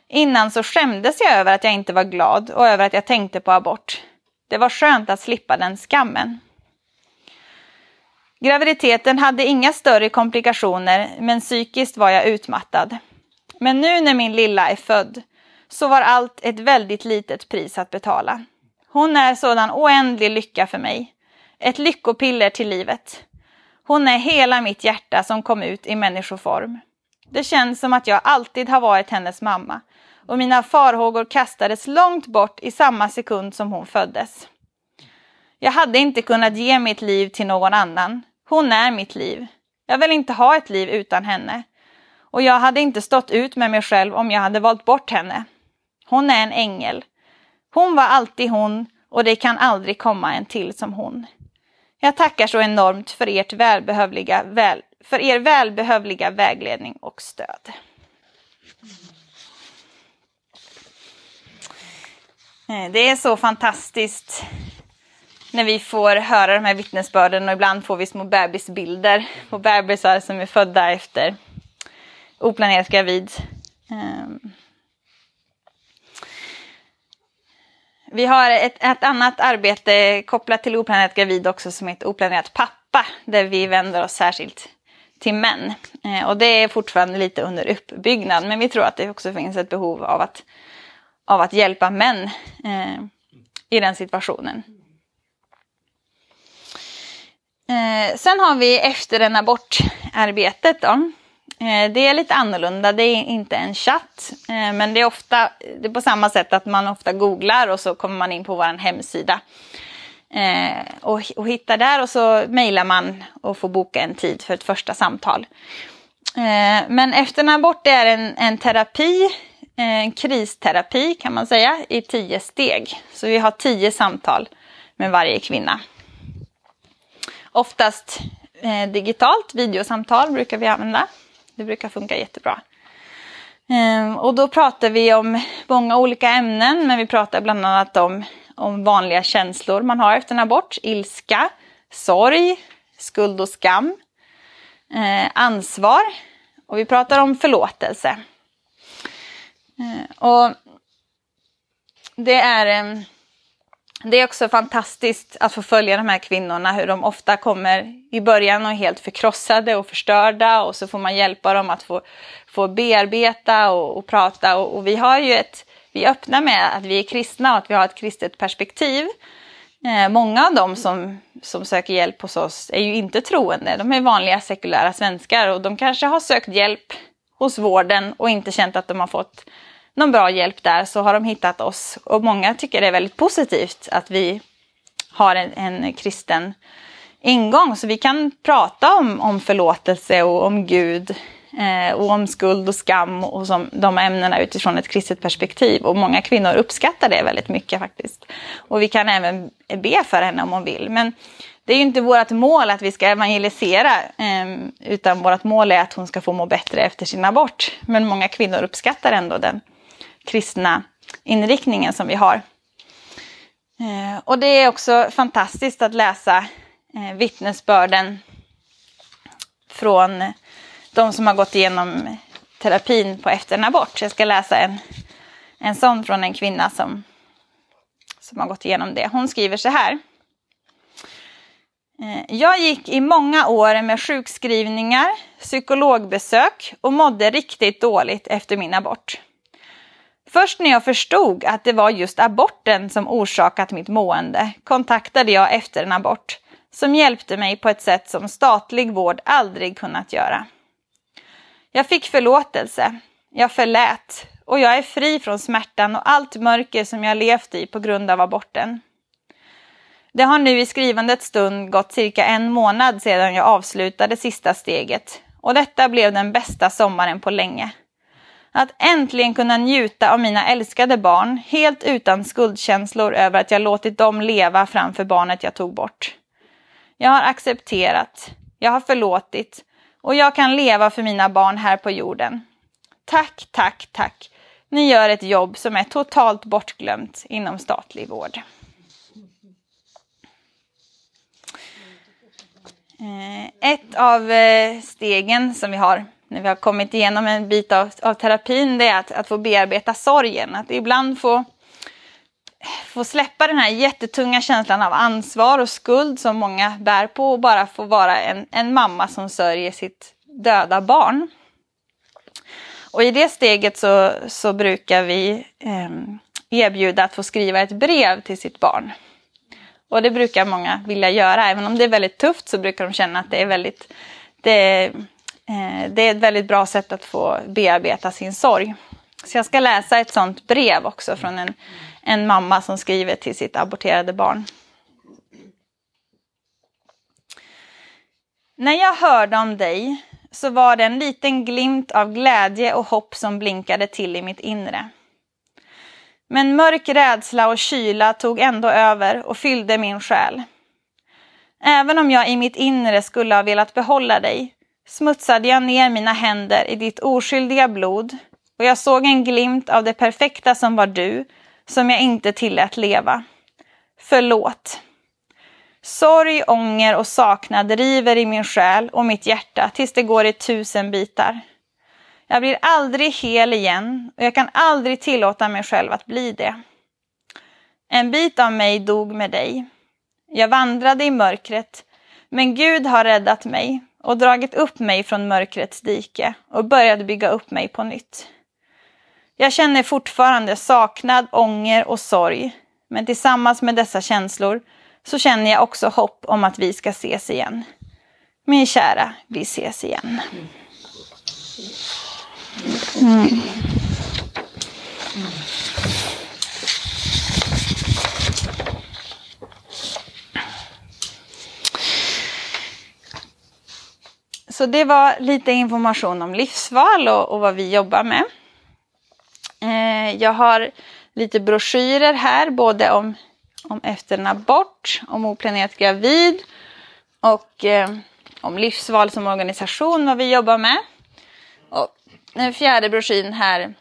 Innan så skämdes jag över att jag inte var glad och över att jag tänkte på abort. Det var skönt att slippa den skammen. Graviditeten hade inga större komplikationer men psykiskt var jag utmattad. Men nu när min lilla är född så var allt ett väldigt litet pris att betala. Hon är sådan oändlig lycka för mig. Ett lyckopiller till livet. Hon är hela mitt hjärta som kom ut i människoform. Det känns som att jag alltid har varit hennes mamma och mina farhågor kastades långt bort i samma sekund som hon föddes. Jag hade inte kunnat ge mitt liv till någon annan. Hon är mitt liv. Jag vill inte ha ett liv utan henne. Och jag hade inte stått ut med mig själv om jag hade valt bort henne. Hon är en ängel. Hon var alltid hon och det kan aldrig komma en till som hon. Jag tackar så enormt för, ert välbehövliga, väl, för er välbehövliga vägledning och stöd. Eh, det är så fantastiskt när vi får höra de här vittnesbörden och ibland får vi små bebisbilder på bebisar som är födda efter oplanerat gravid. Ehm. Vi har ett, ett, annat arbete kopplat till oplanerat gravid också som heter oplanerat pappa där vi vänder oss särskilt till män. Eh, och det är fortfarande lite under uppbyggnad men vi tror att det också finns ett behov av att, av att hjälpa män eh, i den situationen. Eh, sen har vi efter en abort-arbetet. Då. Eh, det är lite annorlunda, det är inte en chatt. Eh, men det är ofta det är på samma sätt att man ofta googlar och så kommer man in på vår hemsida. Eh, och, och hittar där och så mejlar man och får boka en tid för ett första samtal. Men efter en abort är en, en terapi, en kristerapi kan man säga, i tio steg. Så vi har tio samtal med varje kvinna. Oftast eh, digitalt, videosamtal brukar vi använda. Det brukar funka jättebra. Ehm, och då pratar vi om många olika ämnen, men vi pratar bland annat om, om vanliga känslor man har efter en abort. Ilska, sorg, skuld och skam, eh, ansvar och vi pratar om förlåtelse. Ehm, och det är ehm, det är också fantastiskt att få följa de här kvinnorna, hur de ofta kommer i början och är helt förkrossade och förstörda och så får man hjälpa dem att få, få bearbeta och, och prata. Och, och, vi har ju ett, vi öppnar med att vi är kristna och att vi har ett kristet perspektiv. Eh, många av dem som, som söker hjälp hos oss är ju inte troende, de är vanliga sekulära svenskar och de kanske har sökt hjälp hos vården och inte känt att de har fått någon bra hjälp där så har de hittat oss. Och många tycker det är väldigt positivt att vi har en, en kristen ingång. Så vi kan prata om, om förlåtelse och om Gud eh, och om skuld och skam och som, de ämnena utifrån ett kristet perspektiv. Och många kvinnor uppskattar det väldigt mycket faktiskt. Och vi kan även be för henne om hon vill. Men det är ju inte vårt mål att vi ska evangelisera, eh, utan vårt mål är att hon ska få må bättre efter sin abort. Men många kvinnor uppskattar ändå den kristna inriktningen som vi har. Eh, och det är också fantastiskt att läsa eh, vittnesbörden från de som har gått igenom terapin på efter en abort. Jag ska läsa en, en sån från en kvinna som, som har gått igenom det. Hon skriver så här. Eh, Jag gick i många år med sjukskrivningar, psykologbesök och mådde riktigt dåligt efter min abort. Först när jag förstod att det var just aborten som orsakat mitt mående kontaktade jag efter en abort som hjälpte mig på ett sätt som statlig vård aldrig kunnat göra. Jag fick förlåtelse, jag förlät och jag är fri från smärtan och allt mörker som jag levt i på grund av aborten. Det har nu i skrivandets stund gått cirka en månad sedan jag avslutade sista steget och detta blev den bästa sommaren på länge. Att äntligen kunna njuta av mina älskade barn helt utan skuldkänslor över att jag låtit dem leva framför barnet jag tog bort. Jag har accepterat, jag har förlåtit och jag kan leva för mina barn här på jorden. Tack, tack, tack. Ni gör ett jobb som är totalt bortglömt inom statlig vård. Eh, ett av eh, stegen som vi har när vi har kommit igenom en bit av, av terapin, det är att, att få bearbeta sorgen. Att ibland få, få släppa den här jättetunga känslan av ansvar och skuld som många bär på och bara få vara en, en mamma som sörjer sitt döda barn. Och i det steget så, så brukar vi eh, erbjuda att få skriva ett brev till sitt barn. Och det brukar många vilja göra, även om det är väldigt tufft så brukar de känna att det är väldigt det, Eh, det är ett väldigt bra sätt att få bearbeta sin sorg. Så jag ska läsa ett sånt brev också från en, en mamma som skriver till sitt aborterade barn. När jag hörde om dig så var det en liten glimt av glädje och hopp som blinkade till i mitt inre. Men mörk rädsla och kyla tog ändå över och fyllde min själ. Även om jag i mitt inre skulle ha velat behålla dig smutsade jag ner mina händer i ditt oskyldiga blod och jag såg en glimt av det perfekta som var du, som jag inte tillät leva. Förlåt. Sorg, ånger och saknad river i min själ och mitt hjärta tills det går i tusen bitar. Jag blir aldrig hel igen och jag kan aldrig tillåta mig själv att bli det. En bit av mig dog med dig. Jag vandrade i mörkret, men Gud har räddat mig och dragit upp mig från mörkrets dike och börjat bygga upp mig på nytt. Jag känner fortfarande saknad, ånger och sorg, men tillsammans med dessa känslor så känner jag också hopp om att vi ska ses igen. Min kära, vi ses igen. Mm. Så det var lite information om livsval och, och vad vi jobbar med. Eh, jag har lite broschyrer här, både om, om efter en abort, om oplanerat gravid och eh, om livsval som organisation, vad vi jobbar med. Och den fjärde broschyren här,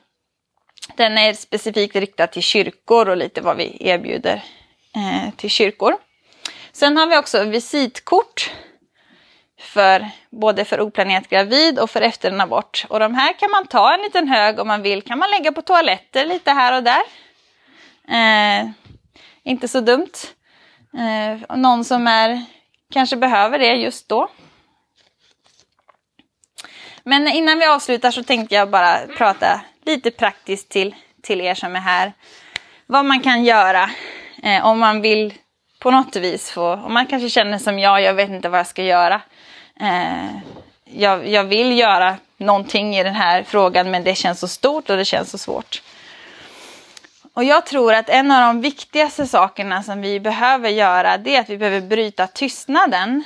den är specifikt riktad till kyrkor och lite vad vi erbjuder eh, till kyrkor. Sen har vi också visitkort för både för oplanerat gravid och för efter en abort. Och de här kan man ta en liten hög om man vill, kan man lägga på toaletter lite här och där. Eh, inte så dumt. Eh, någon som är, kanske behöver det just då. Men innan vi avslutar så tänkte jag bara prata lite praktiskt till, till er som är här. Vad man kan göra eh, om man vill på något vis få, om man kanske känner som jag, jag vet inte vad jag ska göra. Eh, jag, jag, vill göra någonting i den här frågan men det känns så stort och det känns så svårt. Och jag tror att en av de viktigaste sakerna som vi behöver göra det är att vi behöver bryta tystnaden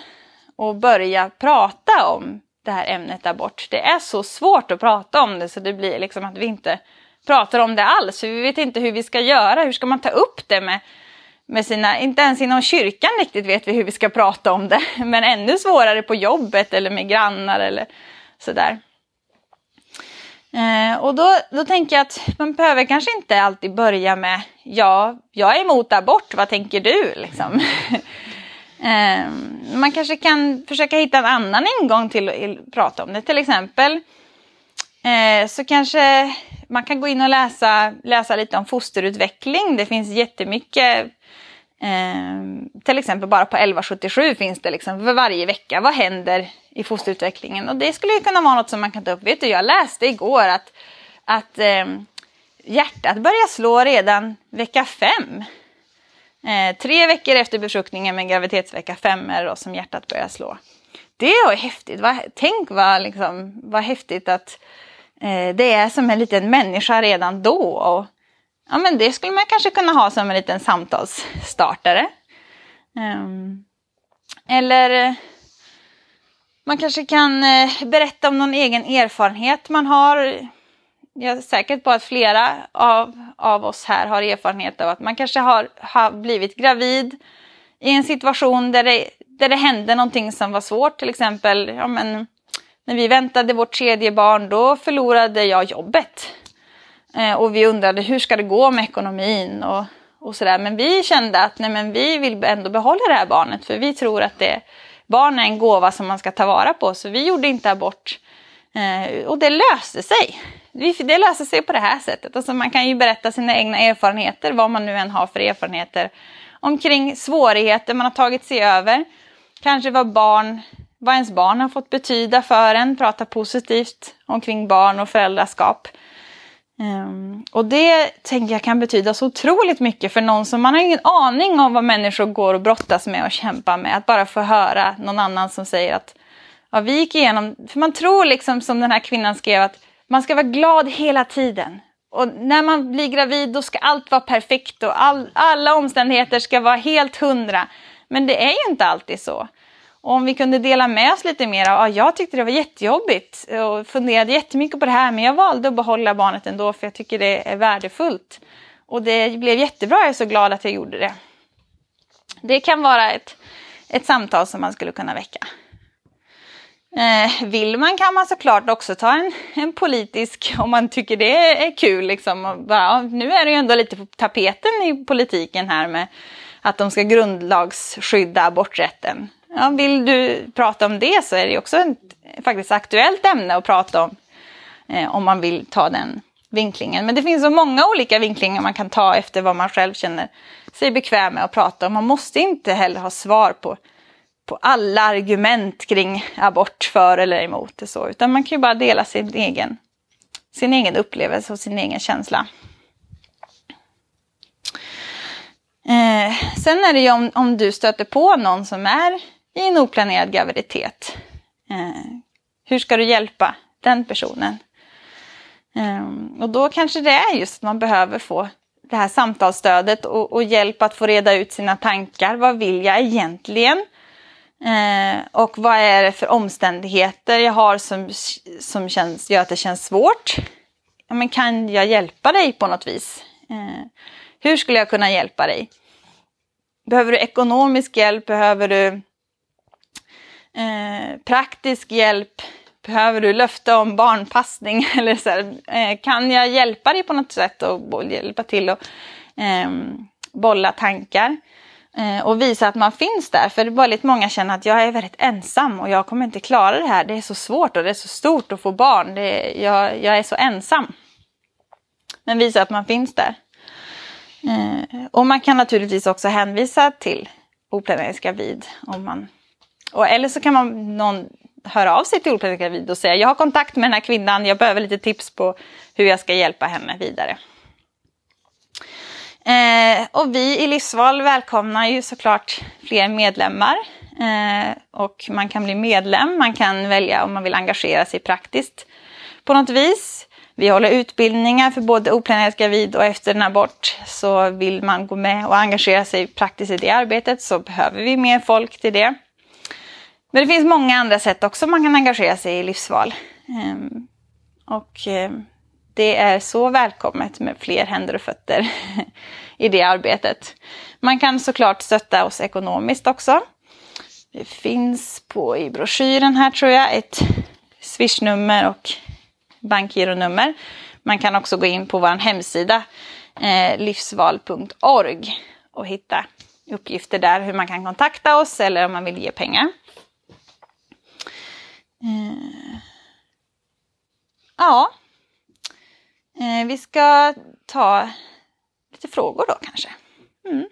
och börja prata om det här ämnet abort. Det är så svårt att prata om det så det blir liksom att vi inte pratar om det alls. För vi vet inte hur vi ska göra. Hur ska man ta upp det med med sina, inte ens inom kyrkan riktigt vet vi hur vi ska prata om det, men ännu svårare på jobbet eller med grannar eller sådär. Eh, och då, då tänker jag att man behöver kanske inte alltid börja med ja, jag är emot abort, vad tänker du? Liksom. eh, man kanske kan försöka hitta en annan ingång till att prata om det. Till exempel eh, så kanske man kan gå in och läsa, läsa lite om fosterutveckling. Det finns jättemycket Eh, till exempel bara på 1177 finns det liksom för varje vecka. Vad händer i fosterutvecklingen? Och det skulle kunna vara något som man kan ta upp. Vet du, jag läste igår att, att eh, hjärtat börjar slå redan vecka fem. Eh, tre veckor efter befruktningen med graviditetsvecka fem är det då som hjärtat börjar slå. Det är häftigt. Tänk vad, liksom, vad häftigt att eh, det är som en liten människa redan då. Och, ja, men det skulle man kanske kunna ha som en liten samtalsstartare. Um, eller man kanske kan eh, berätta om någon egen erfarenhet man har. Jag är säker på att flera av, av oss här har erfarenhet av att man kanske har, har blivit gravid i en situation där det, där det hände någonting som var svårt. Till exempel, ja, men, när vi väntade vårt tredje barn, då förlorade jag jobbet. Eh, och vi undrade hur ska det gå med ekonomin och, och sådär. Men vi kände att nej, men vi vill ändå behålla det här barnet för vi tror att det, barn är en gåva som man ska ta vara på. Så vi gjorde inte abort. Eh, och det löste sig. Det löste sig på det här sättet. Alltså man kan ju berätta sina egna erfarenheter, vad man nu än har för erfarenheter omkring svårigheter man har tagit sig över. Kanske vad barn vad ens barn har fått betyda för en, prata positivt omkring barn och föräldraskap. Um, och det tänker jag kan betyda så otroligt mycket för någon som man har ingen aning om vad människor går och brottas med och kämpar med. Att bara få höra någon annan som säger att ja, vi gick igenom, för man tror liksom som den här kvinnan skrev att man ska vara glad hela tiden. Och när man blir gravid då ska allt vara perfekt och all, alla omständigheter ska vara helt hundra. Men det är ju inte alltid så. Och om vi kunde dela med oss lite mer. Ja, jag tyckte det var jättejobbigt och funderade jättemycket på det här men jag valde att behålla barnet ändå för jag tycker det är värdefullt. Och det blev jättebra, jag är så glad att jag gjorde det. Det kan vara ett, ett samtal som man skulle kunna väcka. Eh, vill man kan man såklart också ta en, en politisk, om man tycker det är kul. Liksom, bara, nu är det ju ändå lite på tapeten i politiken här med att de ska grundlagsskydda aborträtten. Ja, vill du prata om det så är det också ett faktiskt aktuellt ämne att prata om. Eh, om man vill ta den vinklingen. Men det finns så många olika vinklingar man kan ta efter vad man själv känner sig bekväm med att prata om. Man måste inte heller ha svar på, på alla argument kring abort för eller emot det så, utan man kan ju bara dela sin egen, sin egen upplevelse och sin egen känsla. Eh, sen är det ju om, om du stöter på någon som är i en oplanerad graviditet. Eh, hur ska du hjälpa den personen? Eh, och då kanske det är just att man behöver få det här samtalsstödet och, och hjälp att få reda ut sina tankar. Vad vill jag egentligen? Eh, och vad är det för omständigheter jag har som, som känns, gör att det känns svårt? Ja, men kan jag hjälpa dig på något vis? Eh, hur skulle jag kunna hjälpa dig? Behöver du ekonomisk hjälp? Behöver du Eh, praktisk hjälp? Behöver du löfte om barnpassning? Eller så här, eh, kan jag hjälpa dig på något sätt och hjälpa till att eh, bolla tankar? Eh, och visa att man finns där. För väldigt många känner att jag är väldigt ensam och jag kommer inte klara det här. Det är så svårt och det är så stort att få barn. Det, jag, jag är så ensam. Men visa att man finns där. Eh, och man kan naturligtvis också hänvisa till oplanerad Om man, och, eller så kan man någon höra av sig till Oplanerad gravid och säga jag har kontakt med den här kvinnan, jag behöver lite tips på hur jag ska hjälpa henne vidare. Eh, och vi i Livsval välkomnar ju såklart fler medlemmar. Eh, och man kan bli medlem, man kan välja om man vill engagera sig praktiskt på något vis. Vi håller utbildningar för både oplanerat gravid och efter en abort. Så vill man gå med och engagera sig praktiskt i det arbetet så behöver vi mer folk till det. Men det finns många andra sätt också man kan engagera sig i livsval. Ehm, och eh, det är så välkommet med fler händer och fötter i det arbetet. Man kan såklart stötta oss ekonomiskt också. Det finns på i broschyren här tror jag ett swishnummer och bankgironummer. Man kan också gå in på vår hemsida eh, livsval.org och hitta uppgifter där hur man kan kontakta oss eller om man vill ge pengar. Eh, ja. Eh, vi ska ta lite frågor då kanske. Mm.